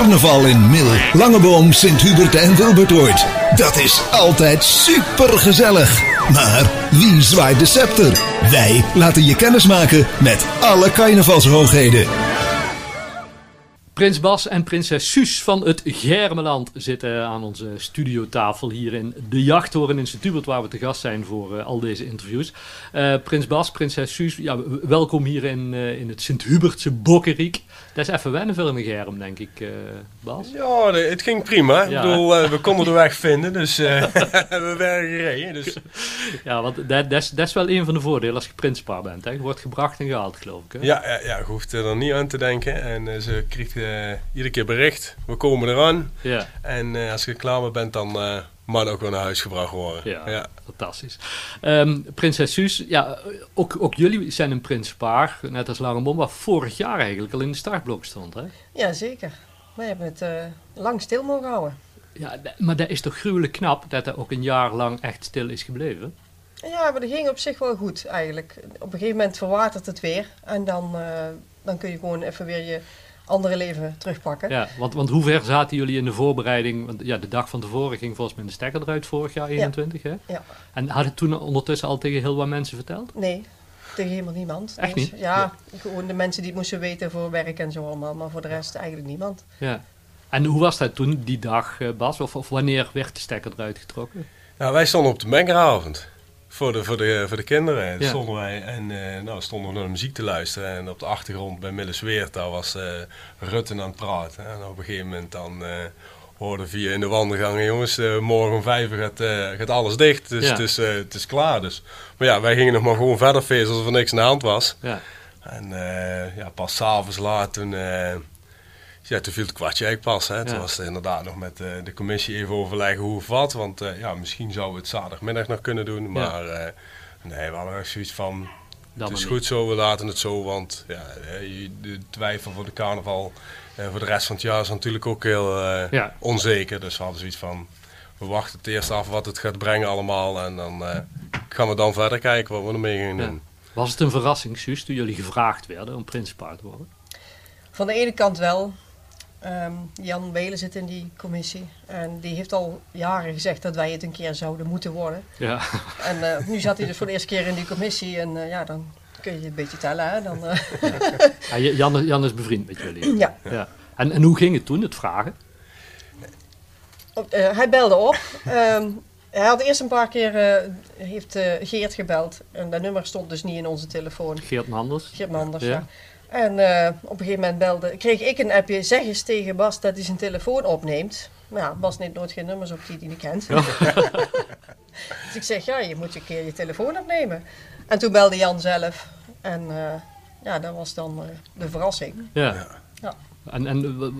Carnaval in Mil, Langeboom, Sint-Hubert en Wilbertoord. Dat is altijd super gezellig. Maar wie zwaait de scepter? Wij laten je kennis maken met alle carnavalshoogheden. Prins Bas en prinses Suus van het Germeland zitten aan onze studiotafel hier in de Jachthoren in Sint-Hubert, waar we te gast zijn voor uh, al deze interviews. Uh, Prins Bas, prinses Suus, ja, welkom hier in, uh, in het Sint-Hubertse Bokkeriek. Dat is even wennen voor een Germ, denk ik, Bas. Ja, het ging prima. Ja. Ik bedoel, we konden de weg vinden, dus we werden gereden. Dus. Ja, want dat, dat, is, dat is wel een van de voordelen als je prinspaar bent. Hè? Je wordt gebracht en gehaald, geloof ik. Hè? Ja, ja, ja, je hoeft er niet aan te denken. En ze uh, iedere keer bericht. We komen eraan. Ja. En uh, als je klaar mee bent, dan uh, mag ook weer naar huis gebracht worden. Ja, ja. fantastisch. Um, prinses Suus, ja, ook, ook jullie zijn een prinspaar, net als Lange wat vorig jaar eigenlijk al in de startblok stond, hè? Ja, zeker. Wij hebben het lang stil mogen houden. Ja, maar dat is toch gruwelijk knap dat er ook een jaar lang echt stil is gebleven? Ja, maar dat ging op zich wel goed eigenlijk. Op een gegeven moment verwatert het weer en dan, dan kun je gewoon even weer je andere leven terugpakken. Ja, want, want hoe ver zaten jullie in de voorbereiding? Want ja, de dag van tevoren ging volgens mij de stekker eruit vorig jaar, 21 hè? Ja. En had het toen ondertussen al tegen heel wat mensen verteld? Nee, tegen helemaal niemand. Echt niet? Ja, gewoon de mensen die het moesten weten voor werk en zo allemaal, maar voor de rest eigenlijk niemand. Ja. En hoe was dat toen, die dag, eh, Bas? Of, of wanneer werd de stekker eruit getrokken? Nou, wij stonden op de mengeravond voor de, voor de, voor de kinderen. Ja. Stonden wij en uh, nou, stonden we naar de muziek te luisteren. En op de achtergrond bij Millesweert, daar was uh, Rutten aan het praten. En op een gegeven moment dan uh, hoorden via in de wandelgangen, jongens, morgen om vijf gaat, gaat alles dicht. Dus ja. het, is, het is klaar. Dus. Maar ja, wij gingen nog maar gewoon verder feesten alsof er niks aan de hand was. Ja. En ja, pas s'avonds laat toen ja, toen viel het kwartje eigenlijk pas. Hè. Toen was het inderdaad nog met uh, de commissie even overleggen hoe of wat. Want uh, ja, misschien zouden we het zaterdagmiddag nog kunnen doen. Maar ja. uh, nee, we hadden echt zoiets van... Dat het is goed zo, we laten het zo. Want ja, de twijfel voor de carnaval voor de rest van het jaar is natuurlijk ook heel ja. onzeker. Dus we hadden zoiets van... We wachten het eerst af wat het gaat brengen allemaal. En dan gaan we dan verder kijken wat we ermee gaan doen. Was het een verrassing, Suus, toen jullie gevraagd werden om prinspaar te worden? Van de ene kant wel. Um, Jan Welen zit in die commissie. En die heeft al jaren gezegd dat wij het een keer zouden moeten worden. Ja. En uh, nu zat hij dus voor de eerste keer in die commissie. En uh, ja, dan kun je een beetje tellen. Hè? Dan, uh... ja, Jan, Jan, is bevriend met jullie. Ja. ja. En, en hoe ging het toen, het vragen? hij belde op. Um, hij had eerst een paar keer heeft, Geert gebeld. En dat nummer stond dus niet in onze telefoon. Geert Manders? Geert Manders, ja. En uh, op een gegeven moment belde, kreeg ik een appje, zeg eens tegen Bas dat hij zijn telefoon opneemt. Maar ja, Bas neemt nooit geen nummers op die hij niet kent. Ja. dus ik zeg, ja, je moet een keer je telefoon opnemen. En toen belde Jan zelf. En uh, ja, dat was dan uh, de verrassing. Ja. ja. En, en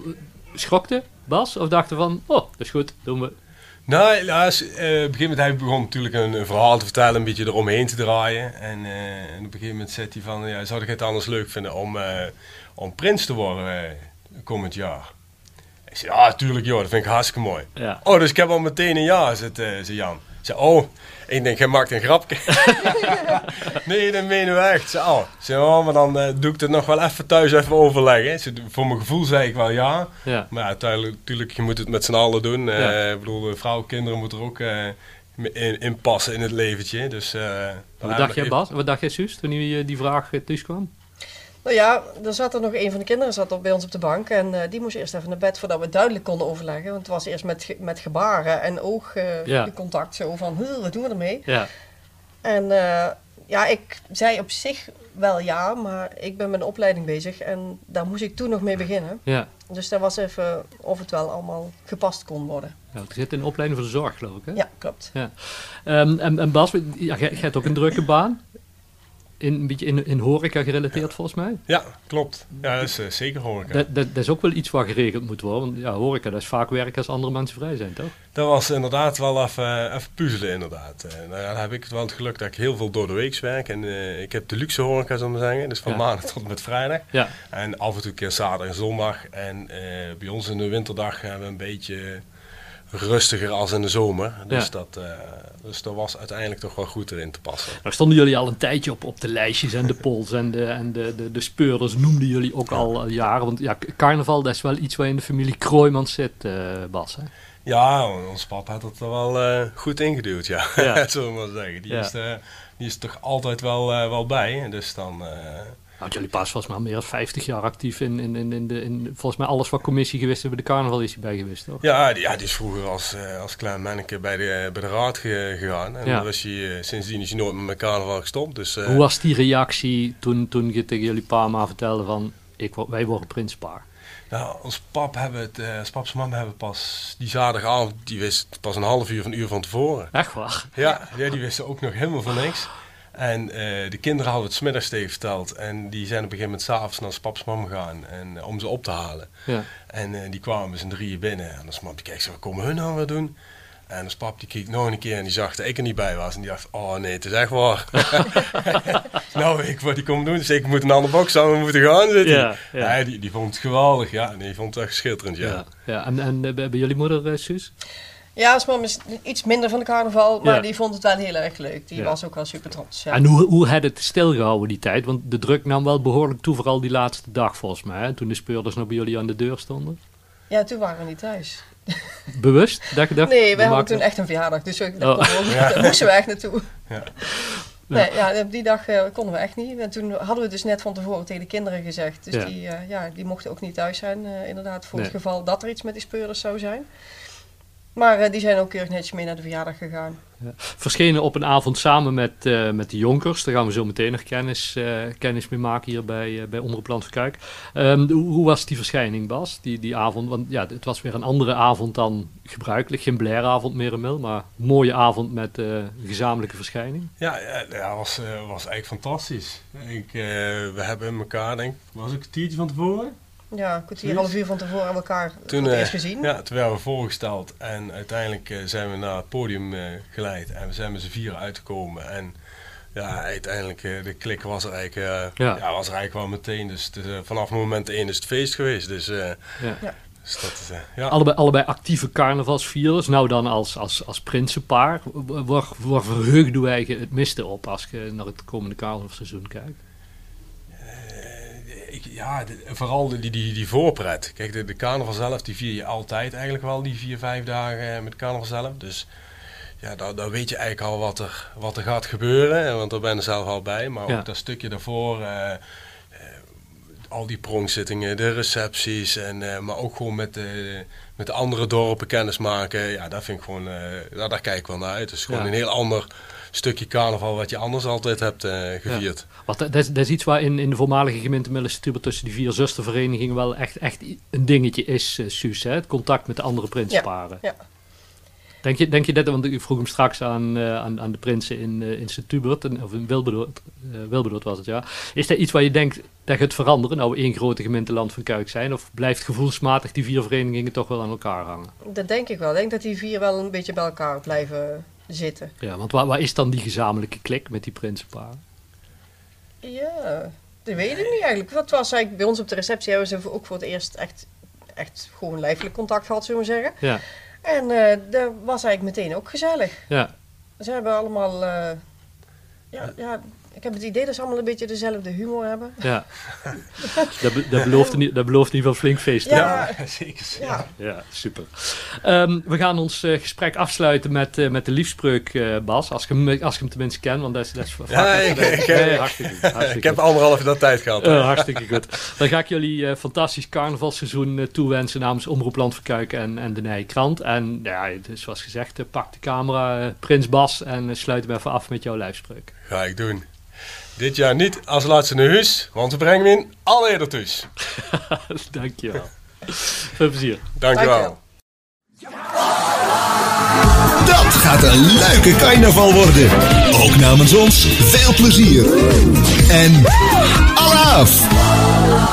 schrokte Bas? Of dachten van, oh, dat is goed, doen we. Nou, ja, uh, op een gegeven moment hij begon natuurlijk een, een, verhaal te vertellen, een beetje eromheen te draaien. En, uh, en op een gegeven moment zei hij van, ja, zou ik het anders leuk vinden om, uh, om prins te worden komend jaar? Ik zei, ja, tuurlijk joh, dat vind ik hartstikke mooi. Ja. Oh, dus ik heb al meteen een ja, zei, zei Jan. Zei, oh, ik denk, hij maakt een grapje. nee, dat menen we echt. Zei, oh. Zei, oh, maar dan uh, doe ik het nog wel even thuis even overleggen. Voor mijn gevoel zei ik wel ja. ja. Maar ja, uiteindelijk, natuurlijk, je moet het met z'n allen doen. Uh, ja. Ik bedoel, vrouwen, kinderen moeten er ook uh, in, in, passen in het leventje. Dus, wat dacht jij, Bas? Wat dacht jij, Suus, toen je die vraag thuis kwam? Nou ja, er zat er nog een van de kinderen zat op bij ons op de bank. En uh, die moest eerst even naar bed voordat we duidelijk konden overleggen. Want het was eerst met, met gebaren en oogcontact. Uh, zo van, wat doen we ermee? Ja. En uh, ja, ik zei op zich wel ja, maar ik ben met een opleiding bezig. En daar moest ik toen nog mee beginnen. Ja. Dus dat was even of het wel allemaal gepast kon worden. Ja, je zit in de opleiding voor de zorg, geloof ik, hè? Ja, klopt. Ja. Um, en, en Bas, ja, jij hebt ook een drukke baan in, een beetje in, in horeca gerelateerd volgens mij. Ja, klopt. Ja, dat is uh, zeker horeca. Dat, dat, dat, is ook wel iets wat geregeld moet worden. Want ja, horeca, dat is vaak werken als andere mensen vrij zijn, toch? Dat was inderdaad wel even, even puzzelen, inderdaad. Uh, nou ja, dan heb ik het wel het geluk dat ik heel veel door de week werk. En uh, ik heb de luxe horeca, zullen we zeggen. Dus van ja. maandag tot met vrijdag. Ja. En af en toe een keer zaterdag en zondag. En bij ons in de winterdag hebben we een beetje rustiger als in de zomer. Dus, dat, dus dat was uiteindelijk toch wel goed erin te passen. Nou stonden jullie al een tijdje op, op de lijstjes en de polls en de, en de, de, de speurders noemden jullie ook al jaren. Want ja, carnaval dat is wel iets waar in de familie Kroijmans zit, Bas. Hè? Ja, ons papa had het er wel goed ingeduwd, ja. ja. Zullen we maar zeggen. Die, is, die is toch altijd wel, wel bij. Dus dan... Nou, jullie pas volgens mij meer dan 50 jaar actief in, in, in, in, de, in volgens mij alles wat commissie geweest hebben. De carnaval is hij bij geweest, toch? Ja, die, ja, die is vroeger als, uh, als klein manneke bij de, bij de raad gegaan. En ja. is hij, uh, sindsdien is hij nooit met mijn carnaval gestopt. Dus, Hoe was die reactie toen, toen je tegen jullie pa maar vertelde van ik, wij worden prinspaar? Nou, ons pap hebben het, uh, ons paps mama hebben pas die zaterdagavond, die wist pas een half uur van een uur van tevoren. Echt waar? Ja, ja die wisten ook nog helemaal van niks. En uh, de kinderen hadden het smiddags tegen verteld. En die zijn op een gegeven moment s'avonds naar paps mam gegaan en, uh, om ze op te halen. Ja. En uh, die kwamen met z'n drieën binnen. En dan mam die zo, wat komen hun nou weer doen? En als pap die keek nog een keer en die zag dat ik er niet bij was. En die dacht, oh nee, het is echt waar. nou, ik wat die komen doen. Dus ik moet een andere box aan, we moeten gaan zitten. Ja, ja. ja die, die vond het geweldig. Ja, die vond het echt schitterend, ja. ja, ja. En, en bij jullie moeder, Suus? Ja, is iets minder van de carnaval, maar die vond het wel heel erg leuk. Die was ook wel super trots. En hoe, hoe had het stilgehouden die tijd? Want de druk nam wel behoorlijk toe, vooral die laatste dag volgens mij. Hè? Toen de speurders nog bij jullie aan de deur stonden. Ja, toen waren we niet thuis. Bewust? Dat je dacht, nee, we hadden toen echt een verjaardag, dus daar, oh. moesten we echt naartoe. Ja. Nee, ja, die dag uh, konden we echt niet. En toen hadden we dus net van tevoren tegen de kinderen gezegd. Dus Die, uh, ja, die mochten ook niet thuis zijn, uh, inderdaad, voor het geval dat er iets met die speurders zou zijn. Maar uh, die zijn ook keurig netjes mee naar de verjaardag gegaan. Ja. Verschenen op een avond samen met, uh, met de Jonkers. Daar gaan we zo meteen nog kennis, uh, kennis mee maken hier bij, bij Omroep Land um, hoe, was die verschijning, Bas, die, die avond? Want ja, het was weer een andere avond dan gebruikelijk. Geen Blairavond meer en mil, maar een mooie avond met gezamenlijke verschijning. Ja, ja, ja was, was eigenlijk fantastisch. Ik, we hebben elkaar, denk was ik een tiertje van tevoren? Ja, een kwartier, half uur van tevoren aan elkaar toen, uh, eerst gezien. Ja, toen werden we voorgesteld en uiteindelijk uh, zijn we naar het podium uh, geleid en we zijn met z'n vieren uitgekomen. En ja, uiteindelijk, de klik was er eigenlijk, ja. ja. was er eigenlijk wel meteen. Dus, vanaf moment één is het feest geweest. Dus, ja. Dus dat is, ja. allebei, allebei actieve carnavalsvierders. Nou dan als, als, als prinsenpaar. Waar, waar verheugde wij het miste op als je naar het komende carnavalseizoen kijkt? Ja, vooral die, die, die voorpret. Kijk, de, de carnaval zelf, die vier je altijd eigenlijk wel, die vier, vijf dagen eh, met carnaval zelf. Dus ja, daar, daar weet je eigenlijk al wat er, wat er gaat gebeuren, want daar ben je zelf al bij. Maar ook dat stukje daarvoor, uh, al die pronkzittingen, de recepties, en, maar ook gewoon met de, met de andere dorpen kennis maken. Ja, daar vind ik gewoon, daar, daar kijk ik wel naar uit. Het is gewoon een heel ander stukje carnaval wat je anders altijd hebt uh, gevierd. Ja. Wat, dat, is, dat is iets waar in, in de voormalige gemeente Millenstubert tussen die vier zusterverenigingen wel echt, echt een dingetje is, uh, Suus. Hè? Het contact met de andere prinsparen. Ja. Denk je, denk je dat, want u vroeg hem straks aan, uh, aan, aan de prinsen in, uh, in Sint-Hubert, of in Wilberdoord, uh, Wilberdoord was het ja. Is dat iets waar je denkt dat gaat veranderen, nou we één grote gemeenteland van Kuik zijn, of blijft gevoelsmatig die vier verenigingen toch wel aan elkaar hangen? Dat denk ik wel. Ik denk dat die vier wel een beetje bij elkaar blijven zitten. Ja, want waar, waar is dan die gezamenlijke klik met die prinsenparen? Ja, dat weet ik niet eigenlijk. Wat was eigenlijk bij ons op de receptie hebben ze ook voor het eerst echt, echt gewoon lijfelijk contact gehad, zullen we zeggen. Ja. En uh, dat was eigenlijk meteen ook gezellig. Ja. Ze hebben allemaal, uh, ja, ja, ik heb het idee dat ze allemaal een beetje dezelfde humor hebben. Ja, dat, dat, belooft in, dat belooft in ieder geval flink feest. Ja, zeker. Ja, ja super. Um, we gaan ons uh, gesprek afsluiten met, uh, met de liefspreuk, uh, Bas. Als je, hem, als je hem tenminste kent, want dat is, dat is ja, ik, ik, nee, hartstikke goed. Hartstikke ik heb anderhalf uur tijd gehad. hartstikke goed. Dan ga ik jullie fantastisch carnavalseizoen toewensen namens Omroep Landverkuiken en, en de Nijkrant. En ja, dus zoals gezegd, pak de camera, Prins Bas, en sluit hem even af met jouw lijfspreuk. Ga ik doen. Dit jaar niet als laatste naar huis, want we brengen hem in al eerder thuis. Dankjewel. Veel plezier. Dankjewel. Dat gaat een leuke carnaval worden. Ook namens ons veel plezier. En alaaf!